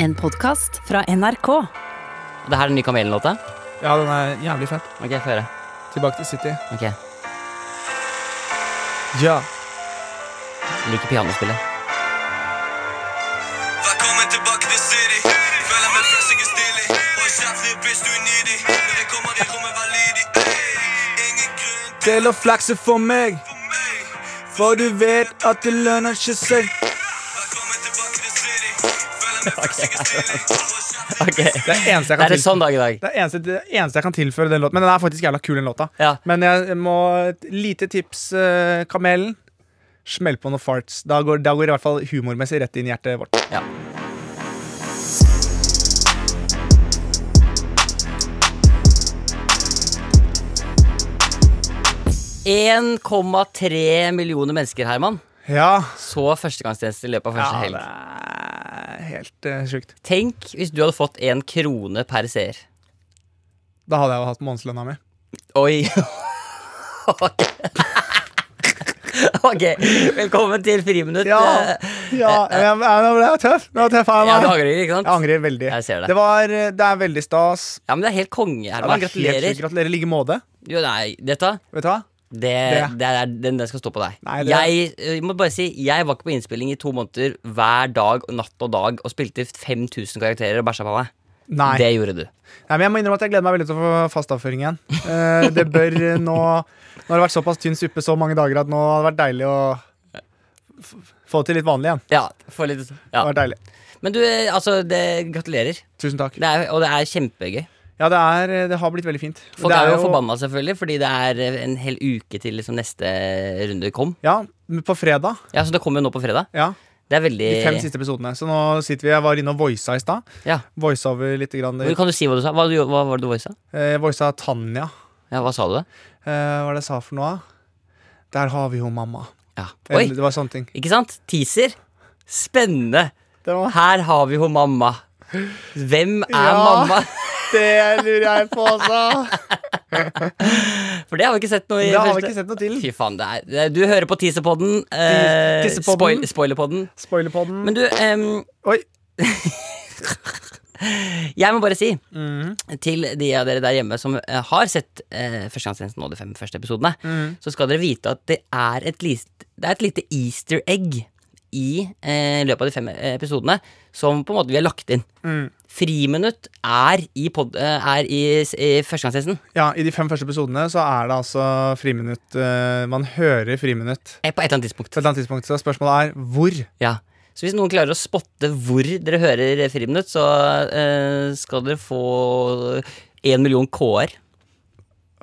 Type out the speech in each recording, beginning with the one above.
En podkast fra NRK. Det her er den nye Kamelen-låta? Ja, den er jævlig fett. Ok, få høre. Tilbake til City. Ok, Ja. Jeg Liker pianospillet. Velkommen tilbake til City. Føler meg jeg er stilig. Og kjeft litt du er needy. Når jeg kommer i rommet, vær lydig. Ingen grunn til å flakse for meg, meg. for du vet at det lønner ikke seg. Ok, Det er det eneste jeg kan til- sånn dag i dag. Det er eneste, det eneste jeg kan tilføre den låten. Men den er faktisk jævla kul, den låta. Ja. Men jeg må lite tips, uh, Kamelen. Smell på noen farts. Da går, da går i hvert fall humormessig rett inn i hjertet vårt. ja. 1,3 millioner mennesker, Herman, Ja, så førstegangstjeneste i løpet av første ja helg. det er helt uh, sjukt. Tenk hvis du hadde fått én krone per seer. Da hadde jeg jo hatt månedslønna mi. Oi. ok. Ok, velkommen til Friminutt. Ja, ja jeg, jeg, var tøff. Det var tøff jeg, ja, du angrer, ikke sant? Jeg angrer veldig. Jeg ser det. Det, var, eh, det er veldig stas. Ja, men det er helt konge, Ja, Herman. er Gratulerer. Gratulerer i like måte. Jo, nei, dette Vet du hva? Det, det. er den den skal stå på deg. Nei, det- jeg, jeg må bare si Jeg var ikke på innspilling i to måneder hver dag, natt og dag, og spilte 5000 karakterer og bæsja på meg. Nei. Det gjorde du. Nei, men jeg må innrømme at jeg gleder meg veldig til å få fast avføring igjen. Eh, det bør nå Nå har det vært såpass tynn suppe så mange dager at nå har det vært deilig å få det til litt vanlig igjen. Ja, litt Det ja. har vært deilig. Men du, eh, altså, det, gratulerer. Tusen takk. Det er, og det er kjempegøy. Ja, det, er, eh, det har blitt veldig fint. Folk det er jo forbanna, selvfølgelig, fordi det er eh, en hel uke til liksom neste runde kom. Ja, på fredag. Ja, Så det kommer jo nå på fredag. Ja, Det er veldig De fem siste episodene. Så nå sitter vi Jeg var inne og voisa i stad. Ja. Voisa over litt. Grann, Kan du si hva du sa? Hva, hva var det du voisa? eh, voisa Tanja. Ja, hva sa du? da? Eh, hva var det jeg sa for noe? Der har vi jo mamma. Ja. Oi, Det var sånne ting. ikke sant? Teaser. Spennende. Var, Her har vi jo mamma. Hvem er Ja. mamma? det lurer jeg på også. For det har vi ikke sett noe i Det har vi ikke sett noe til. Fy faen, det er, Du hører på Teaserpodden. Eh, Tissepodden. spoil, spoilerpodden. Spoilerpodden. Men du, em, Oi. jeg må bare si Mhm. til de av dere der hjemme som eh, har sett eh, Førstegangstjenesten og de fem første episodene, Mhm. så skal dere vite at det er et, list, det er et lite easter egg i eh, løpet av de fem eh, episodene som på en måte vi har lagt inn. Mm. Friminutt er i, pod, eh, er i, i Førstegangstjenesten. Ja, I de fem første episodene så er det altså friminutt eh, Man hører friminutt Eh, På et eller annet tidspunkt. på et eller annet tidspunkt. Så spørsmålet er hvor. Ja. Så hvis noen klarer å spotte hvor dere hører Friminutt, så eh, skal dere få én million.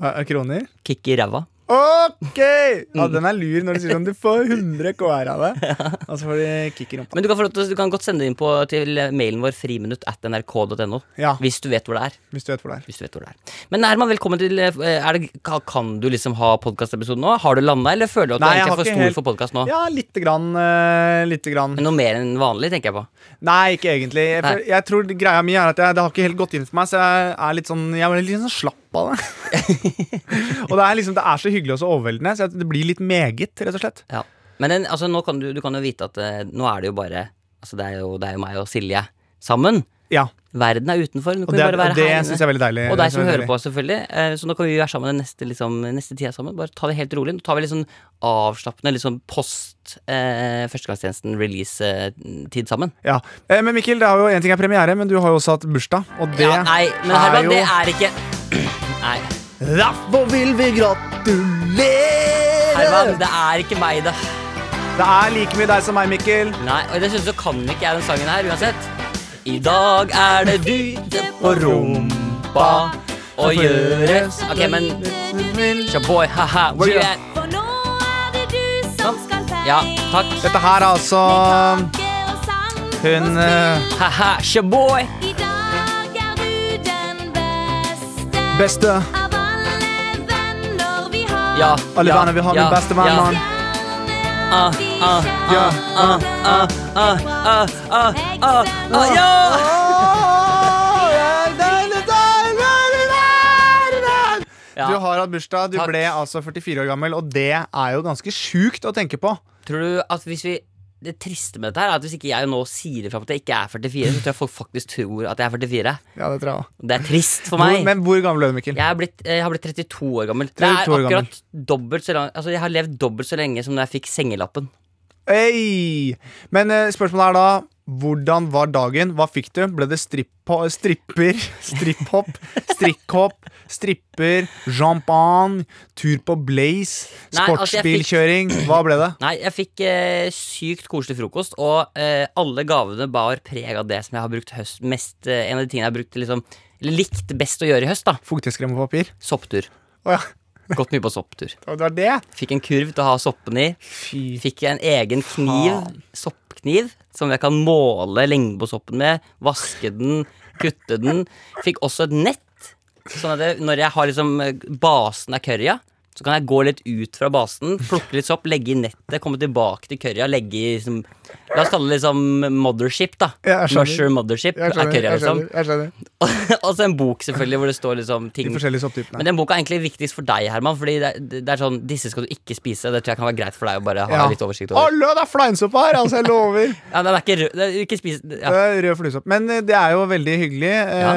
Eh, kroner? Kick i ræva. Ok! Mm. Ja, Den er lur når du sier sånn du får 100 KR av det. Og så får de kick i rumpa. Men du kan, til, du kan godt sende det inn på, til mailen vår friminutt at nrk.no. Ja, Hvis du vet hvor det er. hvis du vet hvor det er. Hvis du vet hvor det er. Men Herman, velkommen til eh, er det, kan, du liksom ha podkastepisode nå? Har du landa, eller føler du at du Nei, egentlig er for stor helt- for podkast nå? Ja, lite grann. Uh, lite grann. Men noe mer enn vanlig, tenker jeg på. Nei, ikke egentlig. Jeg, jeg tror greia mi er at jeg, det har ikke helt gått inn for meg, så jeg er litt sånn Jeg er litt sånn slapp det. og det er liksom Det er så hyggelig og så overveldende, så det blir litt meget, rett og slett. Ja. Men den, altså, nå kan du, du kan jo vite at eh, nå er det jo bare Altså, det er jo, det er jo meg og Silje sammen. Ja, Verden er utenfor. Nå Og kan vi det, bare være det her syns jeg er veldig deilig. Og deg som synes er hører på, selvfølgelig. Eh, Så nå kan vi være sammen den neste, liksom, neste tida sammen. Bare ta det helt rolig. Nå tar vi litt sånn avslappende, litt sånn post eh, førstegangstjenesten release-tid sammen. Ja. Eh, Men Mikkel, det har jo en ting er premiere, men du har jo også hatt bursdag. Og det ja, nei, men er Herman, jo det er ikke Nei. Derfor vil vi gratulere! Herman, det er ikke meg, det. Det er like mye deg som meg, Mikkel. Nei, og dessuten så kan ikke jeg den sangen her uansett. I dag er det dyte på rumpa å gjøre Ok, men Shaboy, haha, where you at? For nå er det du som skal feire Ja, takk. Dette her er altså hun eh, Haha, shaboy. Beste. Ja, Alle ja, venner vi har, ja, min beste venn. ja. mann. Ah, ah, Ja. ah, ah, ah, ah, ah, ah, ah, ja! Ja. Du har hatt bursdag, du ble altså 44 år gammel, og det er jo ganske sjukt å tenke på. Tror du at hvis vi det triste med dette her er at hvis ikke jeg nå sier ifra at jeg ikke er 44, så tror jeg folk faktisk tror at jeg er 44. Ja, det tror jeg også. Det er trist for meg. Hvor, men hvor gammel er du, Mikkel? Jeg, er blitt, jeg har blitt 32 år gammel. Det er 32 år gammel. akkurat dobbelt så lang Altså Jeg har levd dobbelt så lenge som da jeg fikk sengelappen. Hey! Men eh, spørsmålet er da hvordan var dagen? Hva fikk du? Ble det stripper, stripphopp, strikkhopp, stripper, champagne, tur på Blaze, sportsbilkjøring? altså, sportsbilkjøring? Hva ble det? Nei, jeg fikk eh, sykt koselig frokost, og eh, alle gavene bar preg av det som jeg har brukt høst mest eh, En av de tingene jeg har brukt liksom likt best å gjøre i høst, da. Fuktighetskrem og papir? Sopptur. Oh, ja. Gått mye på sopptur. Det var det? Fikk en kurv til å ha soppene i. Fikk en egen kniv, Faen. Soppkniv, som jeg kan måle lengden på soppen med. Vaske den, kutte den. Fikk også et nett, sånn at det, når jeg har liksom eh, basen av currya, så kan jeg gå litt ut fra basen, plukke litt sopp, legge i nettet, komme tilbake til currya, legge i liksom La oss kalle det liksom mothership, da. Ja. Musher mothership Jeg er skjønner. currya, Jeg liksom. skjønner, jeg skjønner. Og så en bok, selvfølgelig, hvor det står liksom De ting forskjellige sopptypene. men den boka er egentlig viktigst for deg, Herman. Fordi det, er- det er sånn, Disse skal du ikke spise. Det tror jeg kan være greit for deg å bare ha Ja. litt oversikt over. Hallo, det er fleinsopp her! Altså, jeg lover. Ja, den er ikke rød. Det er ikke spis, ja. Det er Rød fluesopp. Men eh, det er jo veldig hyggelig. Ja.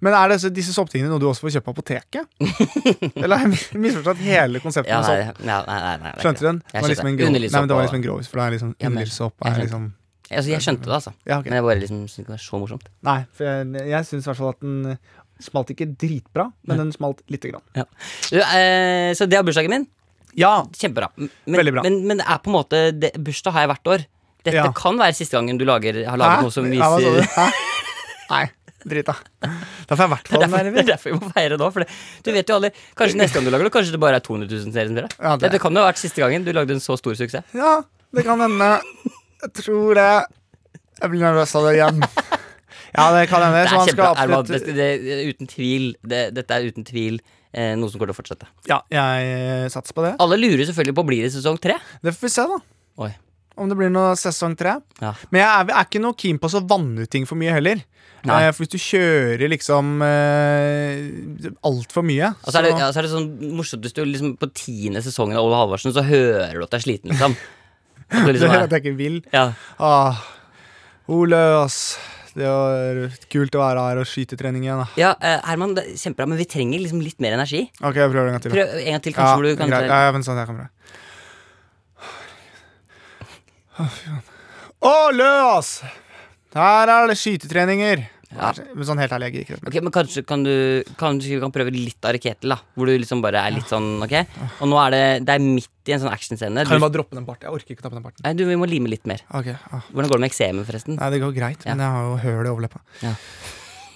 Men er disse, disse sopptingene noe du også får kjøpt på apoteket? Eller har jeg misforstått hele konseptet Ja, nei, nei, nei, nei, Skjønte du den? det. Var liksom en grov- Nei, men det var liksom en grovis, for det er liksom Ja, jeg er liksom altså, jeg skjønte det, altså. Ja, okay. Men jeg bare liksom syntes det var så morsomt. Nei, for jeg, jeg syns i hvert fall at den eh, smalt ikke dritbra, men den smalt lite grann. Du, eh, så det er bursdagen min. Ja, Kjempebra. Men, Veldig bra. Men, men det er på en måte det, Bursdag har jeg hvert år. Dette Ja. kan være siste gangen du lager, har laget noe som Ja, viser Hæ? Nei, drit da. Får jeg i hvert er fall være det er derfor vi må feire nå. Det, du vet jo aldri Kanskje neste gang du lager det, kanskje det bare er 200 000 seere som ser. Ja, det- det kan jo ha vært siste gangen du lagde en så stor suksess. Ja, det kan hende. Jeg tror det. Jeg blir nervøs av det igjen. Ja, det kan hende. Det Så er. Herman. absolutt Det, det, uten tvil det, Dette er uten tvil eh, noe som kommer til å fortsette. Ja, jeg satser på det. Alle lurer selvfølgelig på blir det sesong tre. Det får vi se, da. Oi. Om det blir noe sesong tre. Ja. Men jeg er, er ikke noe keen på å så vanne ut ting for mye heller. Eh, for hvis du kjører liksom eh, altfor mye Og så er, det, ja, så er det sånn morsomt hvis du liksom på tiende sesongen av Ole Halvorsen, så hører du at du er sliten, liksom. At liksom er at jeg ikke vil. ja. Ah, Ole, ass. Det er kult å være her og skyte trening igjen. Da. ja, eh, Herman, det er kjempebra, men vi trenger liksom litt mer energi. Ok, jeg prøver en gang til. Prøv en gang til, kanskje, hvor du kan greit. ja, jeg, sånn, jeg kan prøve. Å, løs. Her er det skytetreninger. Ja. Men sånn helt ærlig, jeg gidder ikke. Ok, men Kanskje kan du kanskje vi kan prøve litt av Raketel, da. Hvor du liksom bare er litt sånn, ok? Og nå er det Det er midt i en sånn actionscene. Kan du bare droppe den parten? Jeg orker ikke ta på den parten. Nei, du, vi må lime litt mer. Ok, ah. Hvordan går det med eksemen, forresten? Nei, det går greit, Ja. men jeg har jo høl i overleppa. Ja.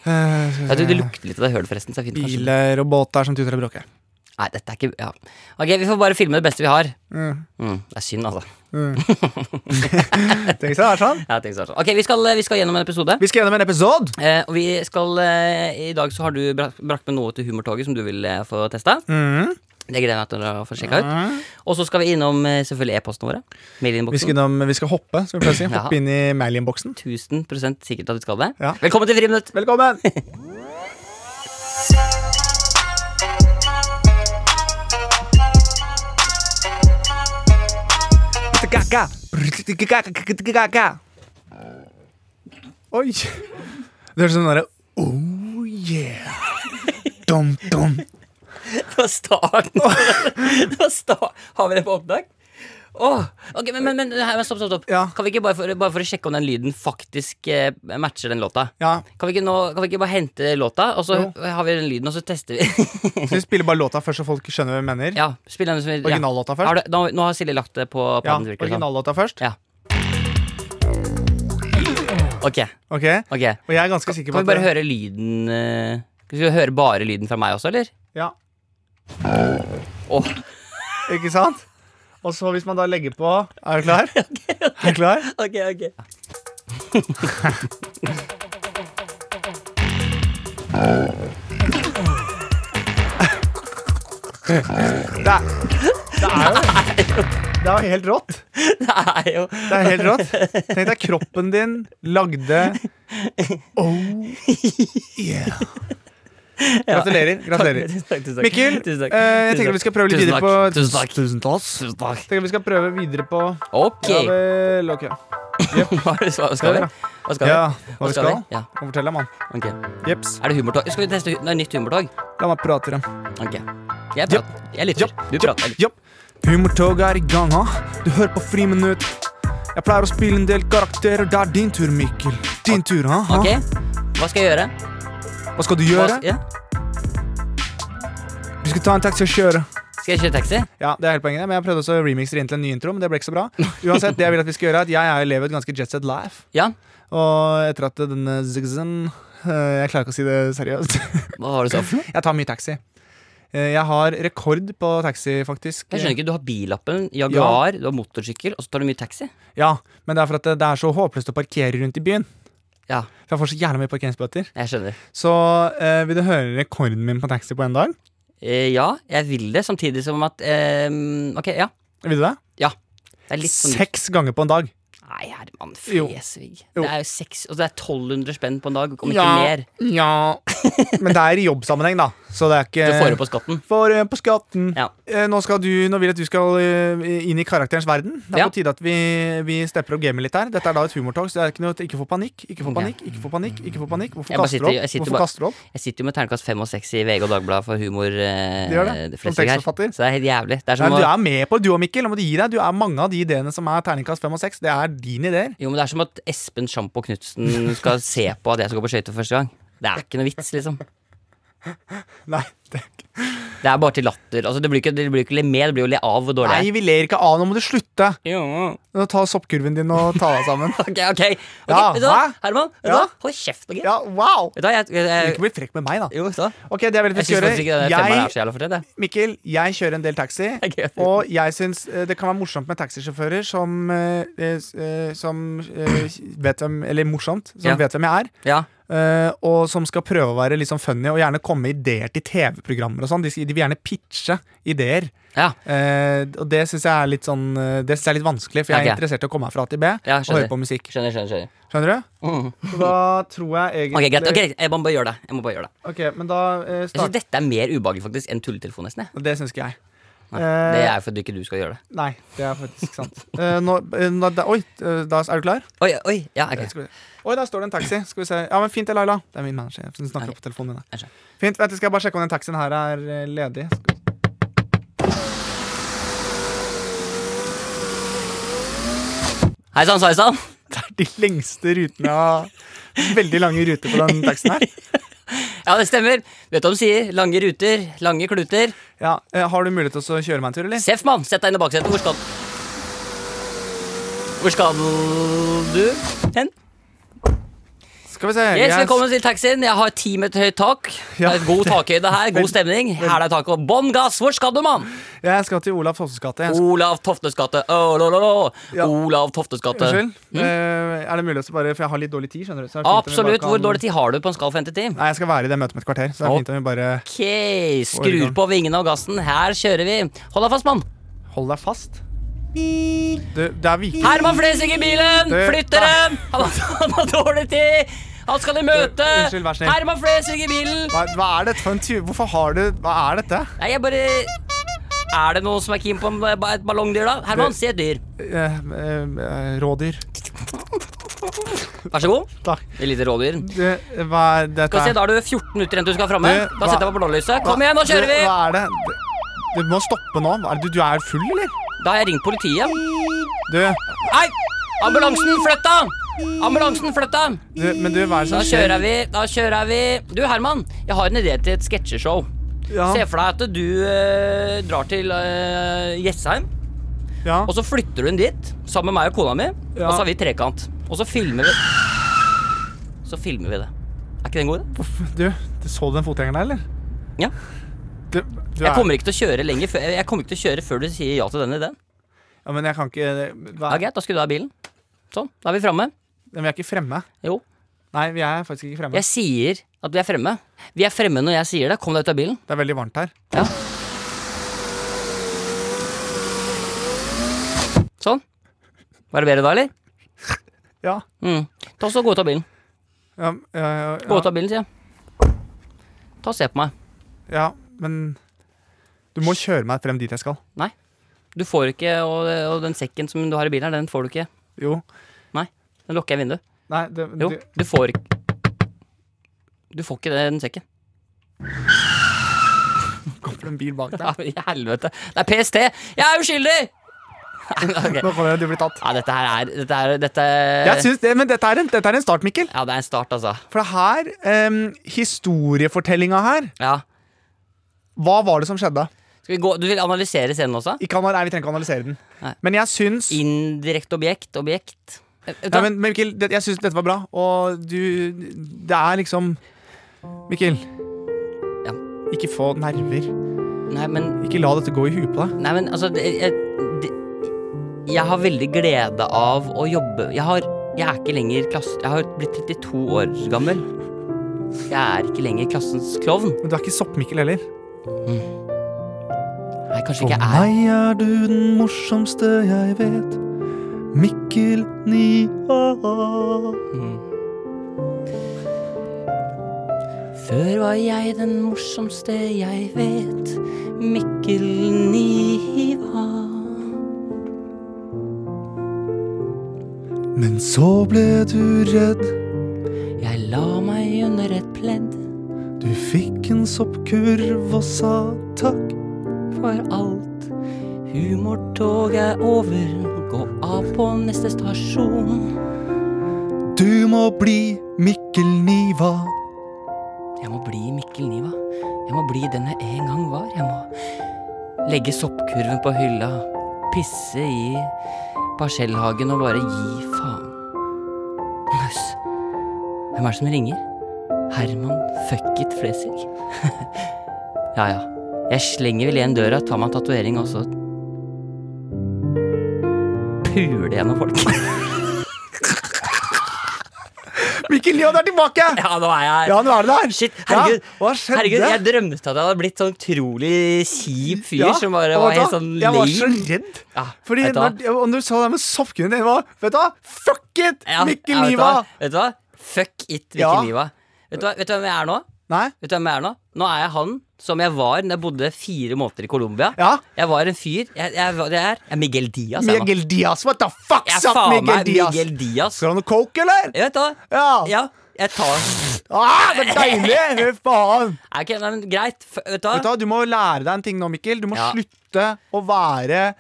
Uh, Ja, du, det lukter litt av det hølet, forresten. Fint. Biler og båter som tuter og bråker. Nei, dette er ikke Ja. Ok, vi får bare filme det beste vi har. Mm. Mm, det er synd, altså. Tenk så det er sånn. Jeg tenkte sånn. Ok, vi skal, vi skal gjennom en episode. Vi skal gjennom en episode. Eh, og vi skal eh, I dag så har du bra- brakt med noe til Humortoget som du vil eh, få testa. Mm. Det gleder jeg meg til å få sjekka ut. Og så skal vi innom eh, selvfølgelig e-posten våre. Vi, skal innom, vi skal hoppe, skal vi si. si. Ja. Hoppe inn i mailinnboksen. 1000% sikkert at vi skal det. Ja. Velkommen til Friminutt! Velkommen! Oi. Det høres ut som den derre Oh yeah. Dum, dum. Det var starten. det var start. Har vi det på opptak? Åh, Okay, men, men, men men stopp, stopp, stopp. Ja. Kan vi ikke bare for, bare for å sjekke om den lyden faktisk eh, matcher den låta? Ja, Kan vi, nå, kan vi ikke bare hente låta, og så Jo. har vi den lyden, og så tester vi? så vi spiller bare låta først, så folk skjønner hva vi mener? ja, spill den Originallåta først? Har du, nå, nå har Silje lagt det på Ja, det som. originallåta først? Ja. Ok, Okay. ok. Og jeg er ganske sikker på Kan vi bare høre lyden uh, Skal vi høre bare lyden fra meg også, eller? Ja, Oh. ikke sant? Og så hvis man da legger på Er du klar? Er du klar? ok, ok Det er, det er jo Det er jo helt rått. Det er jo Det er helt rått. Tenk deg kroppen din lagde Oh yeah. Gratulerer. gratulerer takk, tusen takk. Mikkel, eh, jeg tenker vi skal prøve litt videre på. Tusen takk. Tusen takk. Takk. Tenker vi skal prøve videre på Ok. Ja vel, ok. Hva er det- hva skal vi? Hva skal vi? Ja, hva vi skal? Ja, Kan fortelle, mann. ok. Jeps. Er det humortog? Skal vi teste hu- Nei, nytt humortog? La meg prate, da. Ok. Jeg prater. Jeg lytter. Du prater. Jeg lytter. Jopp. Humortog er i gang, ha. Du hører på Friminutt. Jeg pleier å spille en del karakterer. Det er din tur, Mikkel. Din tur, ha? ha? Ok, hva skal jeg gjøre? Hva skal du gjøre? ja? Du skal ta en taxi og kjøre. Skal jeg kjøre taxi? Ja, det er helt poenget, men Jeg prøvde også å remixe det inn til en ny intro, men det ble ikke så bra. Uansett, det jeg vil at vi skal gjøre er at Jeg er- lever et ganske jet set life. Ja. Og etter at denne zigzen øh, Jeg klarer ikke å si det seriøst. Hva har du så for? Jeg tar mye taxi. Eh, Jeg har rekord på taxi, faktisk. Jeg skjønner ikke, Du har billappen, Jaguar, du har motorsykkel, og så tar du mye taxi? Ja, Men det er for at det det er så håpløst å parkere rundt i byen. Ja, For jeg får så jævla mye parkeringsbøter. jeg skjønner. Så eh, vil du høre rekorden min på taxi på en dag? Eh, ja, jeg vil det, samtidig som at eh, Ok, ja. Vil du det? Det er litt sånn Seks ganger på en dag. Nei, Herman Flesvig. Jo. Det er jo seks Og det er 1200 spenn på en dag, om ikke Ja. mer. Ja Men det er i jobbsammenheng, da. Så det er ikke Du får det på skatten. Får det på skatten. Ja. Eh, Nå, du, nå vil jeg at du skal eh, inn i karakterens verden. Det er Ja. på tide at vi, vi stepper opp gamet litt her. Dette er da et humortog, så det er ikke noe Ikke få panikk. Ikke få panikk, ikke få panikk. ikke få panikk Hvorfor kaster du sitter- opp? jeg sitter Hvorfor bare- opp? Jeg sitter jo med terningkast fem og seks i VG og Dagbladet for humor. Det gjør det, som tekstforfatter. Så det er helt jævlig. Er Nei, du er med på det, du og Mikkel. Nå må du gi deg. Du er mange av de ideene som er terningkast fem og seks. Det er dine ideer. jo, men det er som at Espen Sjampo Knutsen skal se på at jeg skal gå på skøyter for første gang. Det er ikke noe vits, liksom. Nei, det, Det er bare til latter. Altså, det blir ikke, det blir ikke le med, det blir jo le av hvor dårlig nei, er. vi ler ikke av. Nå må du slutte. Jo. Nå Ta soppkurven din og ta deg sammen. Ok, ok. Ok, Ja, vet du hva? hæ? Herman, vet du Ja. hva? hold kjeft. Okay? Ja, wow! Vet du hva, jeg, jeg, ikke bli frekk med meg, da. Jo, så. Ok, det er veldig Jeg fint å syns faktisk ikke gjøre. er Jeg, så jævla fortjent. jeg. Mikkel, jeg kjører en del taxi. Ok. Og jeg syns eh, det kan være morsomt med taxisjåfører som, eh, eh, eh, som eh, vet hvem Eller morsomt, som Ja. vet hvem jeg er. Ja. eh, og som skal prøve å være litt sånn funny og gjerne komme med ideer til TV-programmer og sånn. De, de vil gjerne pitche ideer. Ja. Eh, og det syns jeg er litt sånn eh, Det synes jeg er litt vanskelig, for jeg er okay. interessert i å komme meg fra A til B Ja, og høre på musikk. Skjønner, skjønner. skjønner. Skjønner du? Mm. Da tror jeg egentlig Ok, greit. Okay, Jeg må bare gjøre det. Jeg må bare gjøre det. Ok, men da eh, Jeg synes Dette er mer ubehagelig faktisk enn tulletelefon, nesten. jeg. Det syns ikke jeg. Nei, det er fordi ikke du skal gjøre det. Nei, det er faktisk sant. Eh, nå, eh, nå, da, oi, eh, da, er du klar? Oi, oi, ja, ok. Oi, der står det en taxi. Skal vi se. Ja, men Fint det, Laila. Det er min manager. Hun snakker opp på telefonen din. Jeg. Fint, vent, Skal jeg bare sjekke om den taxien her er ledig? Skal Hei sann, sveisann. Det er de lengste rutene av Veldig lange ruter på den taxien her. Ja, det stemmer. Vet du hva de sier? Lange ruter, lange kluter. Ja, eh, Har du mulighet til å kjøre meg en tur, eller? Seff, mann, sett deg inn i baksetet. Hvor skal Hvor skal du hen? Skal vi se. Yes, yes. Velkommen til taxien. Jeg har ti meter høyt tak. Ja. Det er God takhøyde her, god stemning. Her er taket. Bånn gass. Hvor skal du, mann? Jeg skal til Olav Toftes gate. Skal- Olav Toftes gate. Oh, lo, lo, lo. Ja. Olav Toftes gate. Unnskyld. Eh, er det mulig å bare For jeg har litt dårlig tid, skjønner du. Absolutt. kan- Hvor dårlig tid har du på en skala fra 1 til 10? Nei, jeg skal være i det møtet med et kvarter, så det er fint om vi bare Ok, skrur på vingene og gassen. Her kjører vi. Hold deg fast, mann. Hold deg fast. Du, det er Viking. Herman Flesvig i bilen! Flytter dem! Han har dårlig tid! Han skal i møte! Unnskyld, vær snill. Herman Flesvig i bilen! Hva, hva er dette for en tur? Hvorfor har du Hva er dette? Nei, jeg bare Er det noen som er keen på en- et ballongdyr, da? Herman, si et dyr. Eh, eh, eh, rådyr. Vær så god. Takk. Et lite rådyr. Det, hva er dette? Skal vi se, Da har du 14 minutter igjen til du skal framme. Du, Da hva- setter jeg på blålyset. Kom igjen, nå Du, kjører vi! Hva er det? Du, du må stoppe nå. Hva er det? Du, du er full, eller? Da har jeg ringt politiet. Du, Nei! Ambulansen, flytt deg! Ambulansen, flytt deg! men du, hva er det Da som skjer? kjører vi. Da kjører vi. Du, Herman, jeg har en idé til et sketsjeshow. Ja, Se for deg at du eh, drar til eh, Jessheim, ja. og så flytter du den dit sammen med meg og kona mi. Ja. Og så har vi trekant. Og så filmer vi Så filmer vi det. Er ikke det en god idé? Du, du så den fotgjengeren der, eller? Ja. Du, du Jeg er- kommer ikke til å kjøre lenger før, jeg kommer ikke til å kjøre før du sier ja til den ideen. Ja, men jeg kan ikke hva, Ja, greit, da skrur du av bilen. Sånn, da er vi framme. Men vi er ikke fremme. Jo. Nei, vi er faktisk ikke fremme. Jeg sier at vi er fremme. Vi er fremme når jeg sier det. Kom deg ut av bilen. Det er veldig varmt her. Ja. Sånn. Var det bedre da, eller? Ja. Mm. Ta så Gå ut av bilen. ja, ja, ja, Gå ut av bilen, sier jeg. Ta og Se på meg. Ja, men du må kjøre meg frem dit jeg skal. Nei. Du får ikke, og, og den sekken som du har i bilen her, den får du ikke. Jo. Den lukker jeg vinduet. Nei, det, Jo, du, du får ikke Du får ikke den sekken. kommer det en bil bak deg. Ja, I helvete. Det er PST! Jeg er uskyldig! okay. Nå kommer det, du blir tatt. Ja, dette her er Dette er, dette det, men dette er, en, dette er en start, Mikkel. Ja, det er en start, altså. For her, um, historiefortellinga her Ja. Hva var det som skjedde? Vi gå Du vil analysere scenen også? Ikke, vi trenger ikke analysere den. Nei. Men jeg syns Indirekte objekt, objekt. Eh, ja, men, men Mikkel, det, jeg syns dette var bra, og du Det er liksom Mikkel. Ja. Ikke få nerver. Nei, men Ikke la dette gå i huet på deg. Nei, men altså det, jeg, det, jeg har veldig glede av å jobbe Jeg har Jeg er ikke lenger klass... Jeg har blitt 32 år gammel. Jeg er ikke lenger klassens klovn. Men du er ikke Sopp-Mikkel heller. Nei, kanskje ikke jeg er meg er du den morsomste jeg vet. Mikkel Nia. Mm. Før var jeg den morsomste jeg vet. Mikkel Niva. Men så ble du redd. Jeg la meg under et pledd Du fikk en soppkurv og sa takk. for alt. Humortog er over, gå av på neste stasjon. Du må bli Mikkel Niva. Jeg må bli Mikkel Niva. Jeg må bli den jeg en gang var. Jeg må legge soppkurven på hylla, pisse i parsellhagen og bare gi faen. Nøss. Hvem er det som ringer? Herman fucket Flesvig? ja ja. Jeg slenger vel igjen døra, tar meg en tatovering, og så puler gjennom folk. Mikkel du er tilbake! ja, nå er jeg Ja, nå er du der. Shit, herregud. Ja, hva skjedde? Herregud, jeg drømte at jeg hadde blitt sånn utrolig kjip fyr Ja, som bare var helt sånn lame. Jeg var så redd. Ja, Fordi når, når du sa det med soppkurven din, var Vet du hva? Fuck it! Mikkel ja, vet du hva? Fuck it, Mikkel Ja. Niva. Vet du, hva? vet du hvem jeg er nå? Nei? Vet du hvem jeg er Nå Nå er jeg han som jeg var da jeg bodde fire måneder i Colombia. Ja. Jeg var en fyr Jeg, jeg, var- er jeg er Miguel Diaz. Jeg, nå. Miguel Diaz. What the fuck, jeg er satt faen Miguel meg Diaz? Miguel Diaz. Skal du ha noe coke, eller? Jeg vet da. Ja. Ja, jeg tar Ah, det er deilig! Fy faen. Er ikke, nei, men Greit. F vet du Vet du hva, Du må lære deg en ting nå, Mikkel. Du må Ja. slutte å være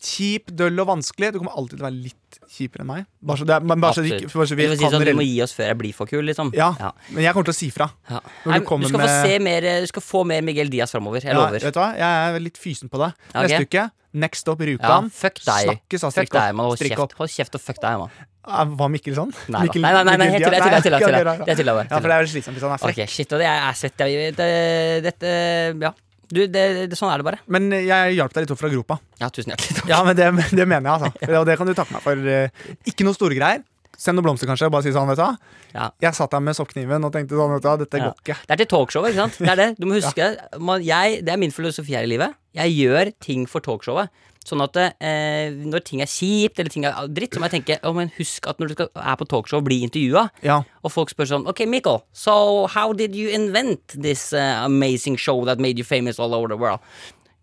kjip, døll og vanskelig. Du kommer alltid til å være litt kjipere enn meg. Bare så, det men bare så, vi, bare så vi Det si kan sånn, du må gi oss før jeg blir for kul, liksom. ja, Ja. men jeg kommer til å si fra. Ja. Nei, du du skal få med- se mer Du skal få mer Miguel Diaz framover. Jeg Ja, lover. vet du hva? Jeg er litt fysen på det. Okay. Neste uke, next up Ja, Rjukan. fuck deg. Snakkes av Fuck strikk opp. Hold kjeft. Hold kjeft og fuck deg, mann. Ah, Var Mikkel sånn? Nei. Mikkel- nei, nei, nei, nei, Mikkel jeg jeg jeg jeg bare. Ja, for det er slitsomt hvis han er frekk. Ok, shit, og det er svett. Jeg, det, dette Ja. Du, det, det, sånn er det bare. Men jeg hjalp deg litt opp fra gropa. Ja, tusen hjertelig takk. Ja, men det, det mener jeg, altså. Og det kan du takke meg for. eh, Ikke noe store greier. Send noen blomster, kanskje. Bare si sånn, vet du hva. Ja. Jeg satt der med soppkniven og tenkte sånn, vet du hva, dette Ja. går ikke. Det er til talkshowet, ikke sant? Det er det. Du må huske man, jeg, Det er min filosofi her i livet. Jeg gjør ting for talkshowet. Sånn at eh, når ting er kjipt eller ting er dritt, så må jeg tenke oh, men husk at når du skal, er på talkshow og blir intervjua, Ja. og folk spør sånn Ok, Mikkel, so how did you invent this uh, amazing show that made you famous all over the world?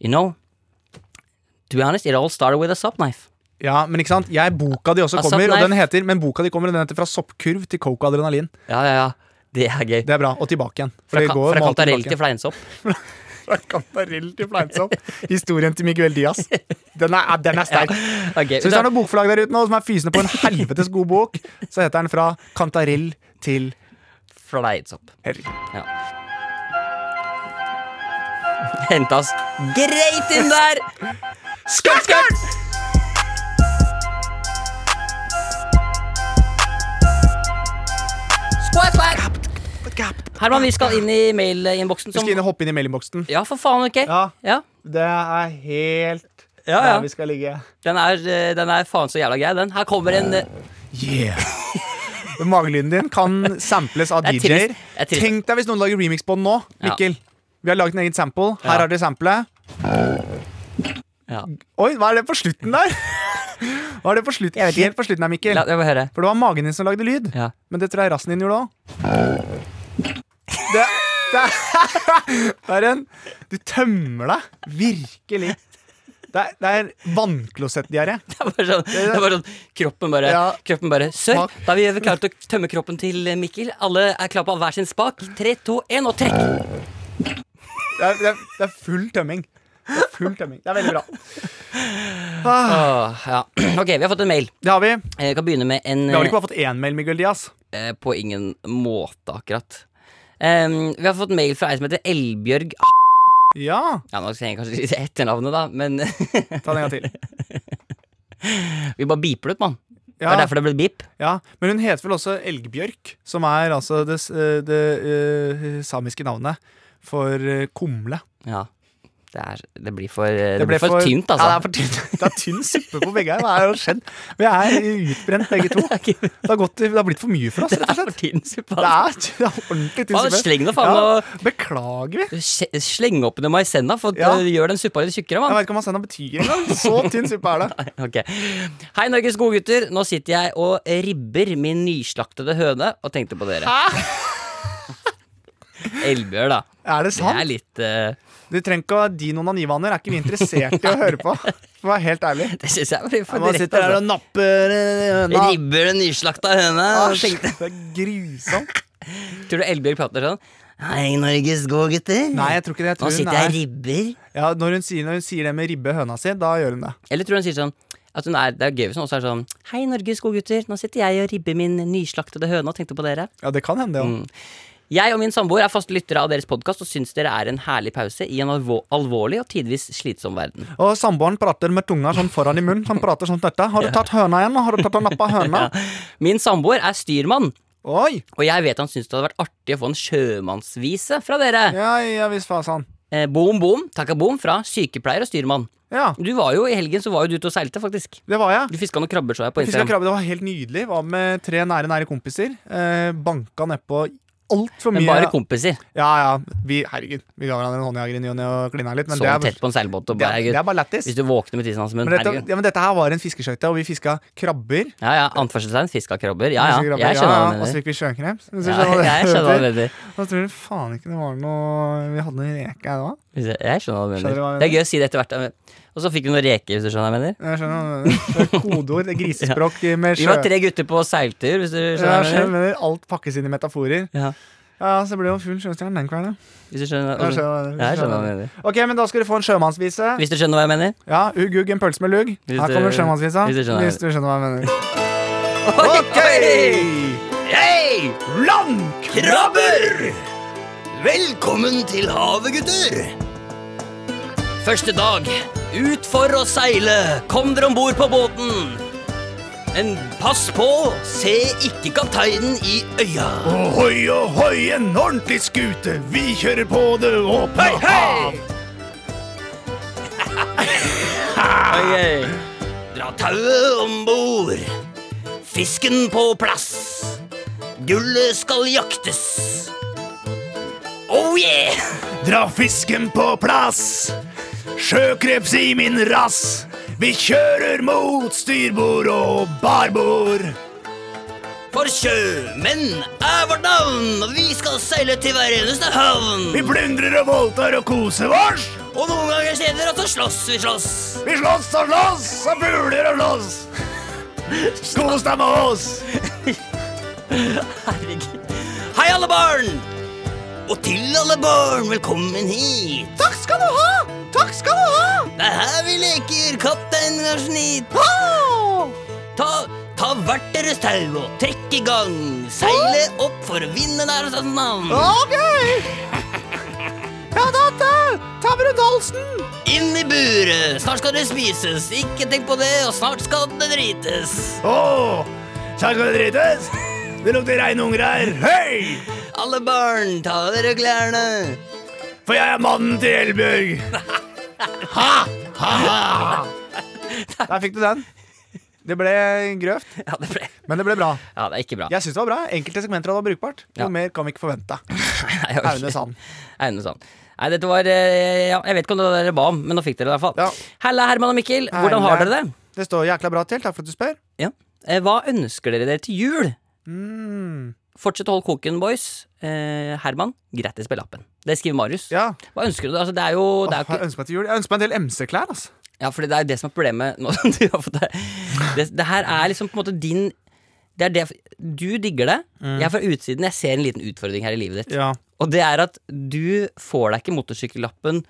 You know, to be honest, it all started with a soap knife. ja, men ikke sant. Jeg, boka di også kommer, og den heter Men boka di kommer, og den heter Fra soppkurv til coke og adrenalin. Ja, ja, ja. Det er gøy. Det er bra. Og tilbake igjen. For Fra, det går fra kantarell til fleinsopp. Fra kantarell til fleinsopp. Historien til Miguel Diaz. Den er, den er sterk. Ok, Så hvis det er noen bokforlag der ute nå som er fysende på en helvetes god bok, så heter den Fra kantarell til Fleinsopp. Ja. Hentas greit inn der! Skatt, skurt! Herman, vi skal inn i mailinnboksen. Vi skal inn og hoppe inn i mailinnboksen. Ja, for faen, ok. Ja, Ja, det er helt Ja, ja. der vi skal ligge. Den er, eh, den er faen så jævla grei, den. Her kommer en eh, Yeah. Magelyden din kan samples av er DJ-er. er. Tenk deg hvis noen lager remix på den nå. Mikkel, vi har laget en egen sample. Her har dere samplet. ja. Oi, hva er det på slutten der? Hva er det på slutten? Helt på slutten der, Mikkel. La. For det var magen din som lagde lyd. Ja. Men det tror jeg rassen din gjorde òg. Det, Det det er en Du tømmer deg. Virkelig. Det er, det er vannklosettdiaré. Det er bare sånn, det er bare sånn Kroppen bare, Ja. kroppen bare Sør, da er vi klart å tømme kroppen til eh, Mikkel. Alle er klare på hver sin spak. Tre, to, én, og trekk! Det det, er, det er full tømming. Det full tømming. Det er veldig bra. Ah, Åh, ja. Ok, vi har fått en mail. det har vi. Jeg kan begynne med en Vi har vel ikke bare fått én mail, Miguel Diaz? eh, På ingen måte, akkurat. Em, vi har fått mail fra ei som heter Elbjørg Ja. Ja, nå trenger jeg kanskje ikke etternavnet, da, men Ta det en gang til. vi bare beeper det ut, mann. Det Ja, er derfor det ble beep. ja. Men hun heter vel også Elgbjørk, som er altså det, s- eh, det eh, samiske navnet for eh, kumle. Ja. Det, er, det blir for, det Det blir for, for, tynt, altså. Ja, det er for tynt. Det er tynn suppe på begge her. Hva er det skjedd? Vi er utbrent begge to. Det har, gått, det har blitt for mye for oss, Det rett og er for tynn suppe. Det Altså. er, det er ordentlig tynn suppe. sleng nå faen Ja, og beklager vi. sleng opp noe maisenna, for Ja. gjør den suppa litt tjukkere, Jeg mann. vet ikke hva maisenna betyr engang. Så tynn suppe er det. okay. Hei, Norges gode gutter. Nå sitter jeg og ribber min nyslaktede høne og tenkte på dere. Elbjørn, da. Er det Det sant? er litt eh, Du trenger ikke å din onanivaner. Er ikke vi interessert i å høre på? For å være helt ærlig. Det syns jeg blir for Man sitter her Altså. og napper eh, høna. Ribber den nyslakta høna. Asj, Det er grusomt. Tror du Elbjørg prater sånn? Hei, Norges godgutter. Nei, jeg tror ikke det. Jeg tror Nå sitter jeg er, ribber. ja, når, hun sier, når hun sier det med ribbe høna si, da gjør hun det. Eller tror hun sier sånn at hun er, Det er gøy hvis hun også er sånn Hei, Norges godgutter. Nå sitter jeg og ribber min nyslaktede høne og tenkte på dere. Ja, det kan hende, det òg. Mm. Jeg og min samboer er faste lyttere av deres podkast og syns dere er en herlig pause i en alvor alvorlig og tidvis slitsom verden. Og samboeren prater med tunga sånn foran i munnen. Han prater sånn dette. Har du tatt høna igjen? Har du tatt og nappa høna? Min samboer er styrmann, Oi! og jeg vet han syns det hadde vært artig å få en sjømannsvise fra dere. Ja, ja visst fasan. Eh, boom, boom, takka boom fra sykepleier og styrmann. Ja, Du var jo I helgen så var jo du ute og seilte, faktisk. det var jeg. Du fiska noen krabber, så jeg på Instagram. krabbe, det var helt nydelig. Var med tre nære, nære kompiser. Eh, banka nedpå altfor mye Men bare kompiser. Ja, ja. Vi, herregud, vi ga hverandre en håndjager i ny og ne og klina litt. Men Så det er, tett på en seilbåt. Og det, bare, er, det er bare lættis. hvis du våkner med tissen hans i munnen. Men dette, Herregud. ja, men dette her var en fiskeskøyte, og vi fiska krabber. Ja, ja. Anførselstegn. Fiska krabber. Ja, ja. Krabber, Jeg skjønner hva ja, du Og så fikk vi sjøkreps. Ja, det jeg skjønner hva du mener. Da tror du faen ikke det var noe Vi hadde noe reke her òg. Jeg skjønner hva du mener. Det er gøy å si det etter hvert. Og så fikk vi noen reker, hvis du skjønner hva jeg mener. Jeg skjønner hva du mener. Det er kodeord. Grisespråk med Vi var tre gutter på seiltur, hvis du skjønner hva jeg jeg mener. skjønner. Alt pakkes inn i metaforer. Ja, Ja, så ble det jo full sjøstjerne den kvelden. hvis du skjønner, Jeg skjønner hva skjønner, Ja, jeg skjønner hva jeg mener. Ok, men da skal du få en sjømannsvise. Hvis du skjønner hva jeg mener. Ja, ugg, ugg, en pølse med lugg. Hvis Her kommer sjømannsvisa. hvis du skjønner. Hvis du skjønner hva jeg mener. Ok! Hei! Landkrabber! Velkommen til havet, gutter. Første dag. Ut for å seile. Kom dere om bord på båten. Men pass på, se ikke kapteinen i øya. Ohoi, ohoi, en ordentlig skute. Vi kjører på det åpne Hei, hei! Ok. Dra tauet om bord. Fisken på plass. Gullet skal jaktes. Oh yeah! Dra fisken på plass. Sjøkreps i min rass. Vi kjører mot styrbord og barbord. For sjømenn er vårt navn, og vi skal seile til hver eneste havn. Vi plundrer og voldtar og koser oss. Og noen ganger senere så slåss vi slåss. Vi slåss og slåss og puler og slåss. Kos deg med oss. Herregud. Hei, alle barn! Og til alle barn, velkommen hit. Takk skal du ha. Takk skal du ha. Det er her vi leker kaptein snitt! Ta, ta hvert deres tau og trekk i gang. Seile opp for å vinne deres navn. Ok. Ja, dette. Ta rundt halsen. Inn i buret. Snart skal det spises. Ikke tenk på det, og snart skal det drites. Åh, snart skal det drites. Det lukter reinunger her. Hei! Alle barn, ta dere klærne. For jeg er mannen til Elbjørg. Der fikk du den. Det ble grøvt, Ja, det ble men det ble bra. Ja, det er ikke bra. Jeg synes det var bra. Enkelte segmenter hadde vært brukbart. Ja. Mer kan vi ikke forvente. Nei, jeg Aune Sand. Aune Sand. Nei, dette var eh, ja, Jeg vet ikke om det var det dere ba om, men nå fikk dere det i hvert fall. Ja. Halla, Herman og Mikkel. Hvordan har dere det? Det står jækla bra til. Takk for at du spør. Ja. Eh, Hva ønsker dere dere til jul? Mm. Fortsett å holde koken, boys. Eh, Herman, grattis med lappen. Det skriver Marius. Ja. Hva ønsker du? Altså, det er jo, det er Åh, ikke jeg ønsker meg til jul. Jeg ønsker meg en del MC-klær. Altså. Ja, for det er jo det som er problemet nå som du har fått det. det. Det her er liksom på en måte din det er det, Du digger det. Jeg er fra utsiden. Jeg ser en liten utfordring her i livet ditt. Ja. Og det er at du får deg ikke motorsykkellappen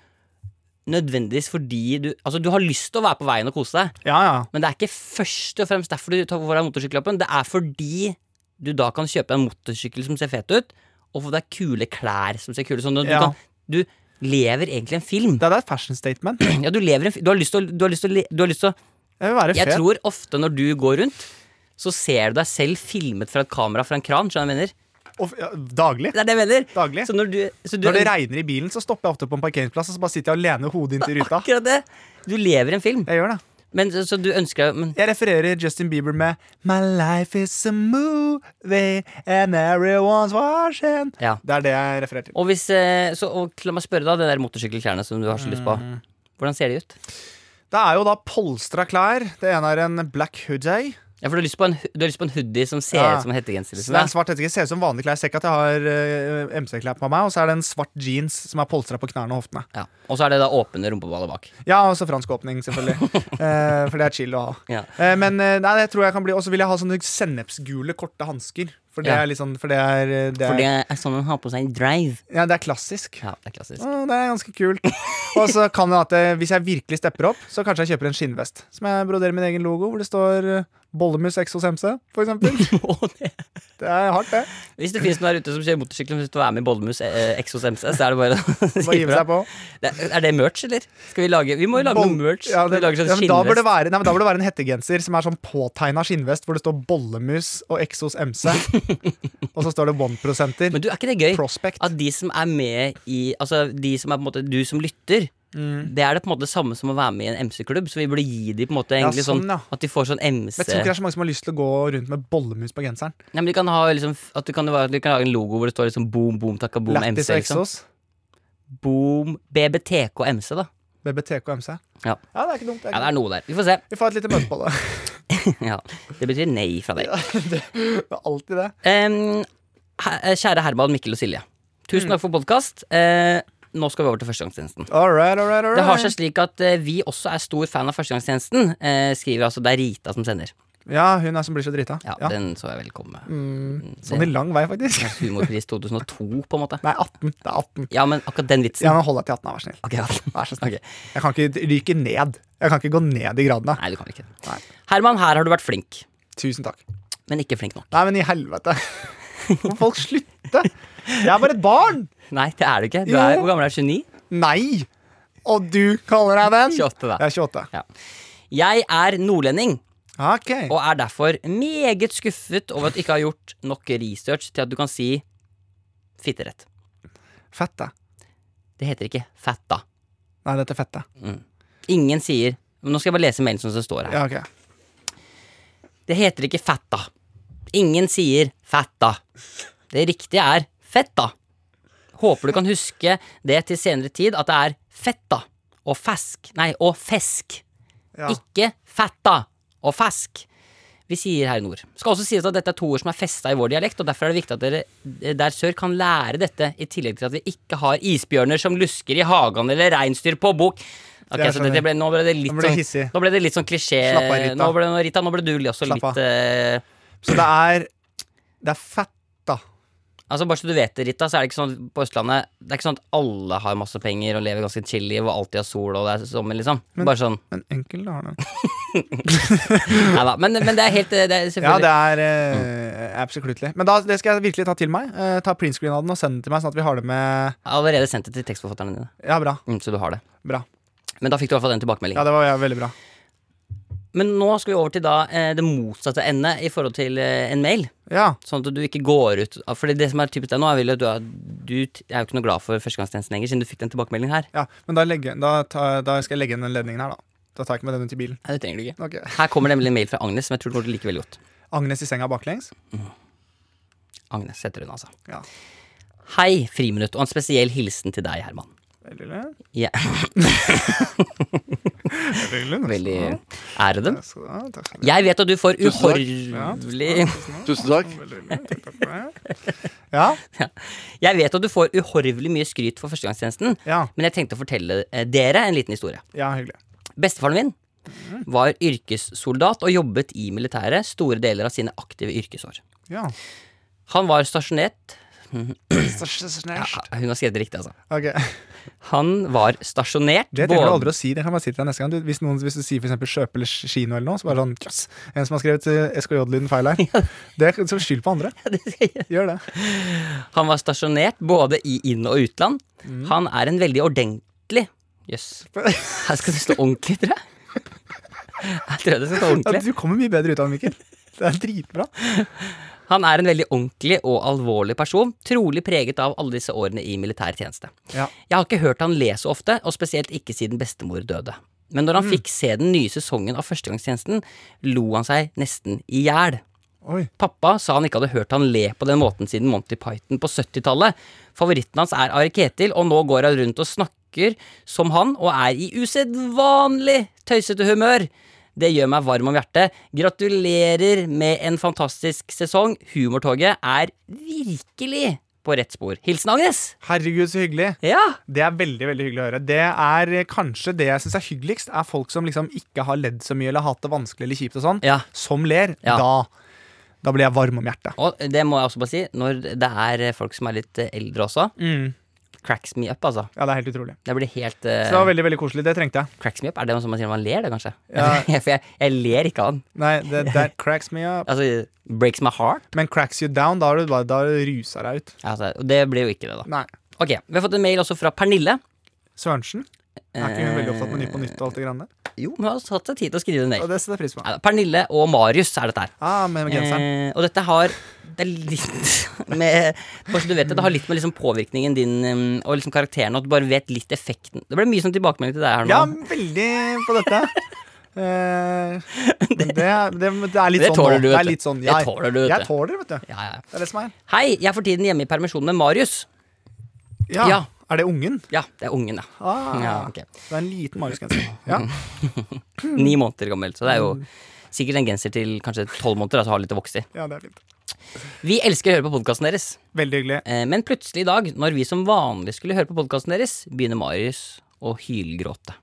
nødvendigvis fordi du Altså, du har lyst til å være på veien og kose deg, ja, ja. men det er ikke først og fremst derfor du tar får deg motorsykkellappen. Det er fordi du da kan kjøpe en motorsykkel som ser fet ut, og få deg kule klær som ser kule ut. Sånn du, Ja. kan, du lever egentlig en film. Det er et fashion statement. Ja, du lever en Du har lyst til å Du har lyst til å, du har lyst til å Jeg vil være Jeg tror ofte når du går rundt, så ser du deg selv filmet fra et kamera fra en kran. Skjønner du hva jeg mener? Og, ja, daglig. Det er det jeg mener. Daglig. Så når du, så du Når det regner i bilen, så stopper jeg ofte på en parkeringsplass og så bare sitter jeg og lener hodet inntil ruta. Akkurat det. Du lever en film. Jeg gjør det. Men så, du ønsker men, Jeg refererer Justin Bieber med My life is a movie and everyone's watching. Ja. Det er det jeg refererer til. Og hvis eh, Så og, la meg spørre, da. Den der motorsykkelklærne som du har så lyst på. Mm. Hvordan ser de ut? Det er jo da polstra klær. Det ene er en black hoodie. Ja, for du har lyst på en, du har lyst på en hoodie som ser Ja. ut som en hettegenser? Liksom. det er en svart hettegenser. Ser ut som vanlig klær. Jeg ser ikke at jeg har uh, MC-klær på meg. Og så er det en svart jeans som er polstra på knærne og hoftene. Ja. Og så er det da åpne rumpeballer bak. Ja, og så fransk åpning, selvfølgelig. uh, for det er chill å ha. Ja. Uh, men eh, nei, det tror jeg kan bli Og så vil jeg ha sånne sennepsgule, korte hansker. For det Ja. er sånn For det er, eh, det For det er, sånn man har på seg en drive. ja, det er klassisk. Ja, det er klassisk. Å, det er ganske kult. Og så kan det at eh, hvis jeg virkelig stepper opp, så kanskje jeg kjøper en skinnvest. Som jeg broderer min egen logo, hvor det står eh, Bollemus Exos MC, for eksempel. Det- er hardt, det. Hvis det finnes noen der ute som kjører motorsykkel og vil være med i Bollemus X Exos MC, så er det bare å si ifra. er det merch, eller? Skal vi lage Vi må jo lage Boll- noe merch. Ja, det, sånn ja, da, bør det være, nei, da bør det være en hettegenser som er sånn påtegna skinnvest, hvor det står Bollemus og Exos MC. og så står det one-prosenter. Men du, er ikke det gøy? Prospect. At de som er med i Altså de som er på en måte du som lytter, Mm. det er det på en måte samme som å være med i en MC-klubb. Så vi burde gi dem på en måte Ja, sånn, sånn ja. at de får sånn MC Men jeg tror ikke det er så mange som har lyst til å gå rundt med bollemus på genseren. Nei, men de kan ha liksom At du kan, du kan lage en logo hvor det står liksom boom, boom, takka boom, Lattis MC. Liksom. Boom, BBTK MC, da. BBTK MC. Ja. ja, det er ikke dumt. Det Ja, er det er noe der. Vi får se. Vi får et lite møte på det. Ja, Det betyr nei fra deg. det er alltid det. Um, her, kjære Herman, Mikkel og Silje. Mm. Tusen takk for podkast. Eh, nå skal vi over til førstegangstjenesten. All right, all right, all right. Det har seg slik at uh, vi også er stor fan av førstegangstjenesten. uh, skriver altså Det er Rita som sender. Ja, hun er som blir så drita. Ja, Ja. Den så jeg vel komme. Mm, sånn i lang vei, faktisk. Humorpris 2002, på en måte. Nei, 18. Det er 18. Ja, men akkurat den vitsen. Ja, men hold deg til 18, da, vær snill. Ok, ja. Vær så snill. Ok. Jeg kan ikke ryke ned. Jeg kan ikke gå ned i gradene. Nei, du kan ikke. Nei. Herman, her har du vært flink, Tusen takk. men ikke flink nok. Nei, men i helvete. Folk folk slutte? Jeg er bare et barn. Nei, det er du ikke. Du Jo. er, hvor gammel er du? 29? Nei. Og du kaller deg den? 28, da. Jeg er 28. Jeg er nordlending, Ok. og er derfor meget skuffet over at du ikke har gjort nok research til at du kan si fitterett. Fette. Det heter ikke fatta. Nei, dette er fette. Ingen sier men Nå skal jeg bare lese mailen som det står her. Ja, ok. Det heter ikke fatta. Ingen sier fatta. Det riktige er fetta. Håper du kan huske det til senere tid, at det er fetta og fesk Nei, og fesk. Ja. Ikke fetta og fesk. Vi sier her i nord. Skal også sies at dette er to ord som er festa i vår dialekt, og derfor er det viktig at dere eh, der sør kan lære dette, i tillegg til at vi ikke har isbjørner som lusker i hagen eller reinsdyr på bok. Ok, Det er så ble, nå ble det litt Nå ble det sånn. Nå ble det litt sånn klisjé. Slapp av, Rita. Nå ble, nå, Rita, nå ble du også Slapp litt uh... Så det er Det er fetta. Altså Bare så du vet det, Rita, så er det ikke sånn på Østlandet Det er ikke sånn at alle har masse penger og lever ganske chill-liv og alltid har sol og det er sommer, liksom. Bare sånn Men enkelte har det. Nei da. Men, men det er helt det er Ja, det er uh, absolutely. Men da, det skal jeg virkelig ta til meg. Uh, ta printscreen av den og sende den til meg, sånn at vi har det med Jeg har allerede sendt det til tekstforfatterne dine. Ja, bra. Mm, så du har det. Bra. Men da fikk du i hvert fall den tilbakemeldingen. Ja, det var ja, veldig bra. Men nå skal vi over til da eh, det motsatte endet i forhold til eh, en mail. Ja. Sånn at du ikke går ut Fordi det som er typisk deg nå, er at du er, du er jo ikke noe glad for førstegangstjenesten lenger, siden du fikk den tilbakemeldingen her. ja. Men da, legge, da, ta, da skal jeg legge inn den ledningen her, da. Da tar jeg ikke med den ut i bilen. Nei, det trenger du ikke. Okay. Her kommer nemlig en mail fra Agnes som jeg tror du kommer til å like veldig godt. Agnes i senga baklengs. Agnes heter hun, altså. Ja. Hei, Friminutt, og en spesiell hilsen til deg, Herman. Veldig, lett. Ja. Veldig ære dem. Så, ja, takk skal du Jeg vet at du får uhorvelig Tusen takk. Ja, Jeg vet at du får uhorvelig mye skryt for førstegangstjenesten, ja, men jeg tenkte å fortelle eh, dere en liten historie. ja, hyggelig. Bestefaren min var yrkessoldat og jobbet i militæret store deler av sine aktive yrkesår. Ja. Han var stasjonert ja, Hun har skrevet det riktig, altså. Ok, Han var stasjonert Det trenger du aldri å si. Det kan man si til deg neste gang. Du, hvis, noen, hvis du sier eksempel Kjøpe eller kino eller noe, så bare sånn yes, En som har skrevet eh, SKJ-lyden feil her. Det er som skyld på andre. Gjør det. Han var stasjonert både i inn- og utland. Mm. Han er en veldig ordentlig Jøss. Her skal det stå ordentlig, tror jeg. Jeg tror det skal stå Ja, ordentlig. du kommer mye bedre ut av det, Mikkel. Det er dritbra. Han er en veldig ordentlig og alvorlig person, trolig preget av alle disse årene i militær tjeneste. Ja. Jeg har ikke hørt han le så ofte, og spesielt ikke siden bestemor døde. Men når han Mm. fikk se den nye sesongen av Førstegangstjenesten, lo han seg nesten i hjel. Pappa sa han ikke hadde hørt han le på den måten siden Monty Python på 70-tallet. Favoritten hans er Ari Ketil, og nå går han rundt og snakker som han, og er i usedvanlig tøysete humør. Det gjør meg varm om hjertet. Gratulerer med en fantastisk sesong. Humortoget er virkelig på rett spor. Hilsen Agnes. Herregud, så hyggelig. Ja. Det er veldig veldig hyggelig å høre. Det er eh, kanskje det jeg syns er hyggeligst, er folk som liksom ikke har ledd så mye eller hatt det vanskelig eller kjipt og sånn, ja. som ler. Ja. Da, da blir jeg varm om hjertet. Og det må jeg også bare si, når det er folk som er litt eh, eldre også, Mm. Cracks me up, altså. Ja, det er helt utrolig. Det blir helt uh, Så det var veldig veldig koselig. Det trengte jeg. Cracks me up? Er det noe som man sier når man ler, det, kanskje? Ja. For jeg, jeg ler ikke av den. Nei, det, that cracks me up. Altså, breaks my heart. Men cracks you down, da har du da har du rusa deg ut. Altså, det blir jo ikke det, da. Nei. Ok, Vi har fått en mail også fra Pernille. Sørensen? Er ikke hun veldig opptatt med Nytt på Nytt og alt det greiene der? Jo, hun har tatt seg tid til å skrive en Og det setter jeg pris på. Pernille og Marius er dette her. Ah, med genseren. Eh, og dette har Det er litt med Bare så du vet det, det har litt med liksom påvirkningen din og liksom karakteren at du bare vet litt effekten. Det ble mye sånn tilbakemelding til deg her nå. Ja, veldig på dette. Eh, det, det, det er litt Det sånn nå. Det er litt sånn, Det tåler du, vet Jeg du. tåler det, vet du. Ja, ja. Det er det som er. Hei, jeg er for tiden hjemme i permisjon med Marius. Ja. Ja. Er det ungen? Ja, det er ungen, ja. Ah, ja okay. Det er en liten Marius-genser. Ja. Ni måneder gammel, så det er jo sikkert en genser til kanskje tolv måneder, altså har litt å vokse i. ja, det er fint. Vi elsker å høre på podkasten deres. Veldig hyggelig. Eh, Men plutselig i dag, når vi som vanlig skulle høre på podkasten deres, begynner Marius å hylgråte.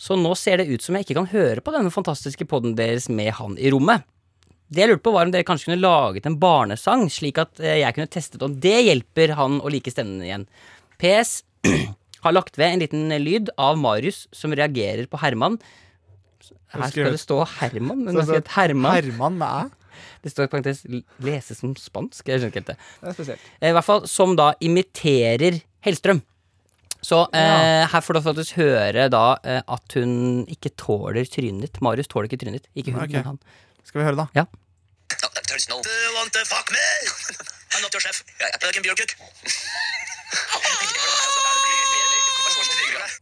Så nå ser det ut som jeg ikke kan høre på denne fantastiske podden deres med han i rommet. Det jeg lurte på var om dere kanskje kunne laget en barnesang, slik at eh, jeg kunne testet om det hjelper han å like stemmen igjen. PS har lagt ved en liten lyd av Marius som reagerer på Herman. Her skal det stå Herman, men det Så Herman. Herman med æ. Det står faktisk lese som spansk. Jeg skjønner ikke helt det. Det er spesielt. Eh, I hvert fall som da imiterer Hellstrøm. Så eh, her får du faktisk høre da eh, at hun ikke tåler trynet ditt. Marius tåler ikke trynet ditt. Ikke hun, okay. men han. Skal vi høre, da? Ja. No, there's no. Uh, want to fuck me? I'm not your chef. I can be your cook.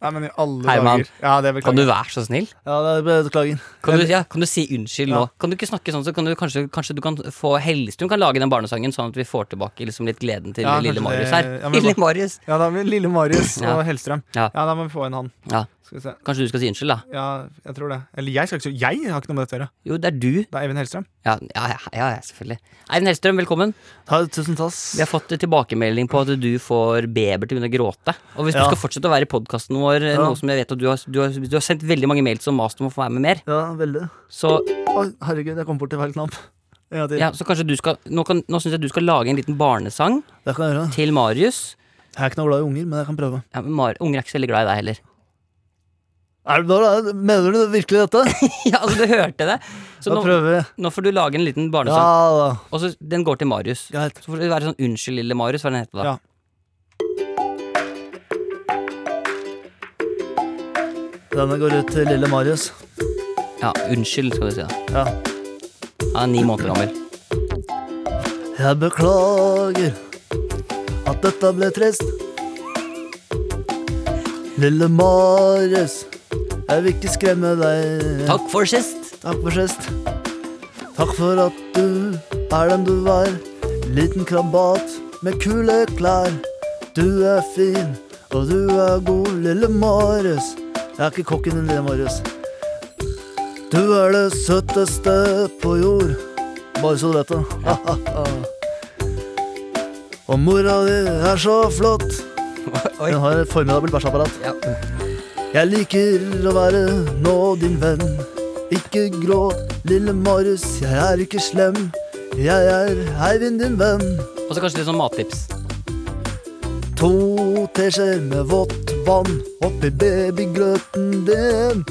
Nei, men i alle Herman, dager. Ja, Kan du være så snill? Ja, det beklager. Kan du, ja, kan du si unnskyld nå? Kan du ikke snakke sånn, så kan du kanskje, kanskje du kan få Hellestuen kan lage den barnesangen, sånn at vi får tilbake liksom litt gleden til Ja, lille Marius her. ja, men lille Marius. Ja, da Lille Marius Ja. og Hellstrøm. Ja. Ja, da må vi få inn han. Ja. Skal vi se. Kanskje du skal si unnskyld, da? Ja, jeg tror det. Eller jeg skal ikke si Jeg har ikke noe med dette å gjøre. Jo, det er du. Det er Eivind Hellstrøm. Ja, ja, ja, ja selvfølgelig. Eivind Hellstrøm, velkommen. Ta, tusen takk. Vi har fått tilbakemelding på at du får Beber til å begynne å gråte. Og hvis Ja. du skal fortsette å være i podkasten vår, Ja. noe som jeg vet at du har, du, har, du har sendt veldig mange mails om mas om å få være med mer, Ja, veldig. så, Oi, herregud, jeg kom bort til feil knapp. Til. ja, så kanskje du skal Nå, kan- nå syns jeg du skal lage en liten barnesang Det kan jeg gjøre. til Marius. Jeg er ikke noe glad i unger, men jeg kan prøve. Ja, men Mar Unger er ikke så veldig glad i deg heller. Det? Mener du virkelig dette? ja, altså, du hørte det. Så nå, nå får du lage en liten barnesang. Ja. Og så Den går til Marius. Greit. Så får det være sånn 'Unnskyld, lille Marius', hva den heter da. Ja. Denne går ut til lille Marius. Ja, 'Unnskyld', skal du si. da Ja. Han er ni måneder gammel. Jeg beklager at dette ble trist. Lille Marius, jeg vil ikke skremme deg. Takk for sist. Takk for sist. Takk for at du er den du var. Liten krabat med kule klær. Du er fin, og du er god, lille Marius. Jeg er ikke kokken din, lille Marius. Du er det søteste på jord. Bare så du vet det. Og mora di er så flott. Hun har et formidabelt bæsjeapparat. Ja. Jeg liker å være nå din venn. Ikke gråt, lille Marius, jeg er ikke slem. Jeg er Eivind din venn. Og så kanskje litt sånn mattips. To teskjeer med vått vann oppi babygrøten din.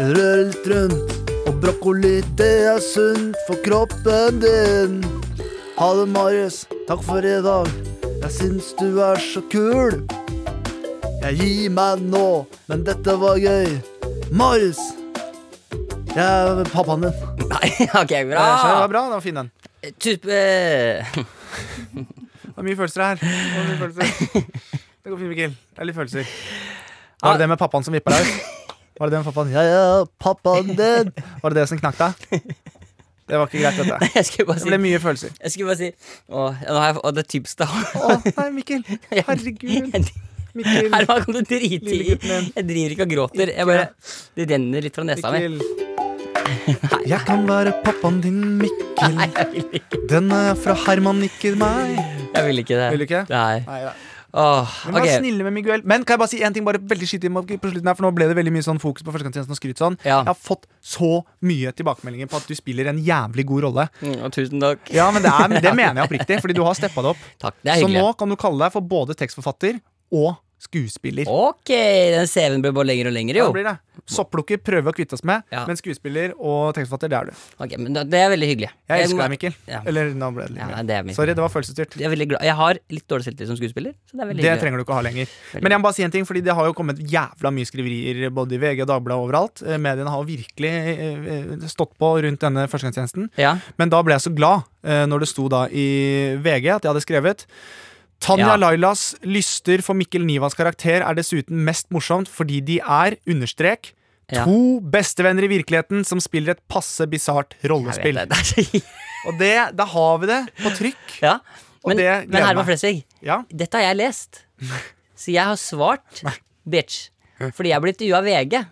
Rør litt rundt, og brokkoli, det er sunt for kroppen din. Ha det, Marius. Takk for i dag. Jeg syns du er så kul. Jeg gir meg nå, men dette var gøy. Marius! Jeg er pappaen din. Nei, ok, bra. Det var bra, det var fin den. Tup, eh, Det var mye følelser her. Det, var mye følelser. det går fint, Mikkel. Det er litt følelser. Var det det med pappaen som vippa deg ut? Var det det med pappaen? Ja, ja, pappaen din. Var det det som knakk deg? Det var ikke greit, dette. skulle bare Det ble mye følelser. Jeg skulle bare si Å, nå har jeg, å det typste Å, nei, Mikkel. Herregud. Mikkel. Herman, kan du drite i. Jeg driver ikke og gråter. Jeg bare, det renner litt fra nesa mi. Jeg kan være pappaen din, Mikkel. Nei, jeg vil ikke. Den er fra Herman, ikke meg. Jeg vil ikke det. Vil du ikke? Nei. Nei, da. Åh, Vi vær ok. snille med Miguel. Men kan jeg bare si en ting bare veldig skittig på slutten her, for nå ble det veldig mye sånn fokus på førstegangstjenesten og skryt sånn. Ja. Jeg har fått så mye tilbakemeldinger på at du spiller en jævlig god rolle. Mm, og tusen takk. Ja, men det, er, det mener jeg oppriktig, fordi du har steppa det opp. Takk, det er Så nå kan du kalle deg for både tekstforfatter og skuespiller. Ok, den CV-en blir bare lenger og lenger, Ja, jo. det blir det. Sopplukker prøver vi å kvitte oss med, Ja. men skuespiller og tekstforfatter, det er du. Ok, men det- er veldig hyggelig. Jeg elsker deg, Mikkel. Ja. Eller nå ble det litt Ja, det. Sorry, det var følelsesstyrt. Jeg Jeg har litt dårlig selvtillit som skuespiller, så det er veldig Det hyggelig. trenger du ikke ha lenger. Veldig. Men jeg må bare si en ting, fordi det har jo kommet jævla mye skriverier både i VG og Dagbladet og overalt. Eh, Mediene har virkelig eh, eh, stått på rundt denne førstegangstjenesten. Ja. Men da ble jeg så glad når det sto da i VG at jeg hadde skrevet Tanja Ja. Lailas lyster for Mikkel Nivas karakter er dessuten mest morsomt fordi de er, understrek, Ja. to bestevenner i virkeligheten som spiller et passe bisart rollespill. det. det Og det, da har vi det på trykk. Ja. Men, men Herman. Flesvig, Ja. dette har jeg lest. Så jeg har svart bitch. Fordi jeg er blitt av VG.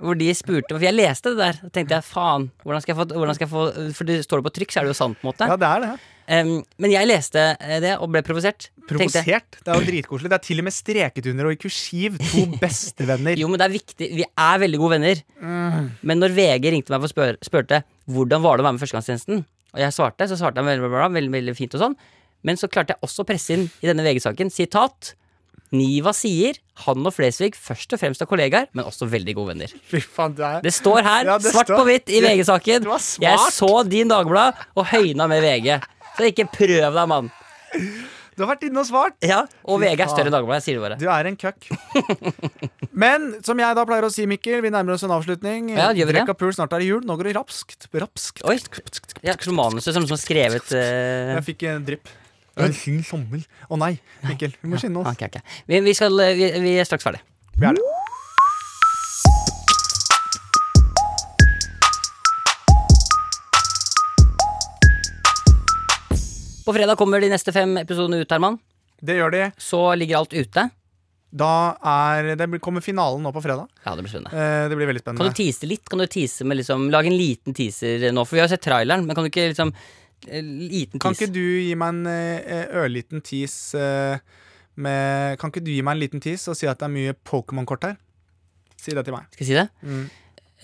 Hvor de spurte For jeg leste det der. Og tenkte jeg faen, hvordan skal jeg få, hvordan skal jeg få For det står det på trykk, så er det jo sant, på en måte. ja, det er det. Em, men jeg leste eh, det og ble provosert. Provosert. Det er jo dritkoselig. Det er til og med streket under og i kursiv. To bestevenner. Jo, men det er viktig. Vi er veldig gode venner. Mm. Men når VG ringte meg og spør, spurte hvordan var det å være med Førstegangstjenesten, og jeg svarte, så svarte jeg veldig, veldig, veldig, veldig fint og sånn. Men så klarte jeg også å presse inn i denne VG-saken sitat. Niva sier han og Flesvig først og fremst er kollegaer, men også veldig gode venner. Fy faen, det er Det står her, Ja, det svart står- på hvitt i VG-saken. Jeg så din Dagblad og høyna med VG. Så ikke prøv deg, mann. Du har vært inne og svart. Ja, Og VG er større enn Dagbladet, sier det bare. Du er en køkk. Men som jeg da pleier å si, Mikkel, vi nærmer oss en avslutning. Ja, gjør vi det? Av pul, snart er det jul. Nå går det rapskt. Rapskt. Oi. Ja, manuset som, som skrevet eh, Jeg fikk en drypp. En fin sommer. Å nei, Mikkel, vi må skynde oss. Ok, ok. Vi, vi, skal, eh, vi, vi er straks ferdig. Vi er det. På fredag kommer de neste fem episodene ut, Herman. Det gjør de. Så ligger alt ute. Da er Det kommer finalen nå på fredag. Ja, det blir spennende. Eh, Det blir veldig spennende Kan du tease litt? Kan du tease med liksom Lage en liten teaser nå, for vi har sett traileren, men kan du ikke liksom Liten tease? Kan ikke du gi meg en eh, ørliten tease eh, med Kan ikke du gi meg en liten tease og si at det er mye Pokémon-kort her? Si det til meg. Skal jeg si det? Mm.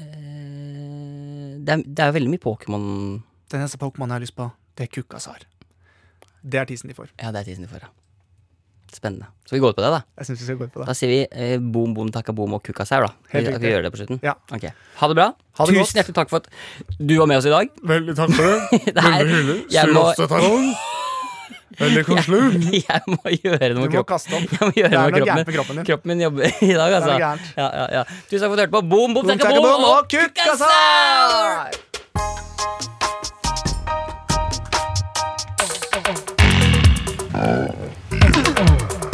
Eh, det, er, det er jo veldig mye Pokémon Den eneste Pokémon jeg har lyst på, det er Kukkasar. Det er tisen de får. Ja, det er tisen de får, ja. Spennende. Så vi går ut på det, da. Jeg synes vi skal gå ut på det. Da sier vi eh, boom, boom, takka boom og kukkasaur, da. Helt vi, riktig. vi gjør det på slutten? Ja. Ok. Ha det bra. Ha det Tusen godt. hjertelig takk for at du var med oss i dag. Veldig takk for det. Det hyggelig. jeg, må, Veldig koselig. jeg må gjøre noe Du med må kroppen. kaste opp. Jeg må Det gjøre er noe noe med gærent kroppen med kroppen din. Kroppen min jobber i dag, altså. Det er gærent. Ja, ja, ja. Tusen takk for at du hørte på. Boom, boom, Boom, takka boom boom, og Kukkasaur!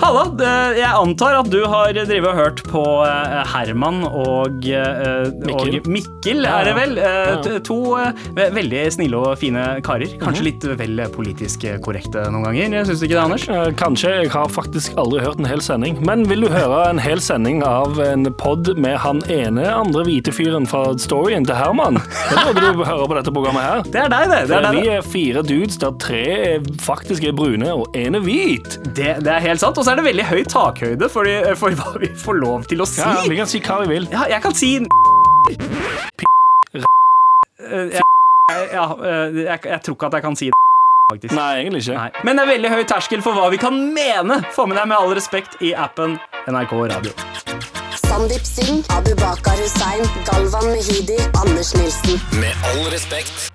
Halla, jeg antar at du har drevet og hørt på eh, Herman og, eh, Mikkel. og Mikkel, Ja, er det vel? Eh. To veldig snille og fine karer. Kanskje Mhm. litt vel politisk korrekte noen ganger. Syns du ikke det, Anders? Kanskje. Jeg har faktisk aldri hørt en hel sending. Men vil du høre en hel sending av en pod med han ene andre hvite fyren fra storyen til Herman? Da burde du høre på dette programmet her. Det er deg, det. det, er deg, vi er fire dudes der tre faktisk er brune og én er hvit. Det, det er helt sant. Og så er det veldig høy takhøyde for, for hva vi får lov til å si. Ja, vi kan si hva vi vil. Ja, jeg kan si P... jeg, ja, eh, jeg, jeg tror ikke at jeg kan si det, faktisk. Nei, egentlig ikke. Nei. Men det er veldig høy terskel for hva vi kan mene. Få med deg med all respekt i appen NRK Radio. Sandeep Singh, Abu Bakar Hussein, Galvan Mehidi, Anders Nilsen. Med all respekt.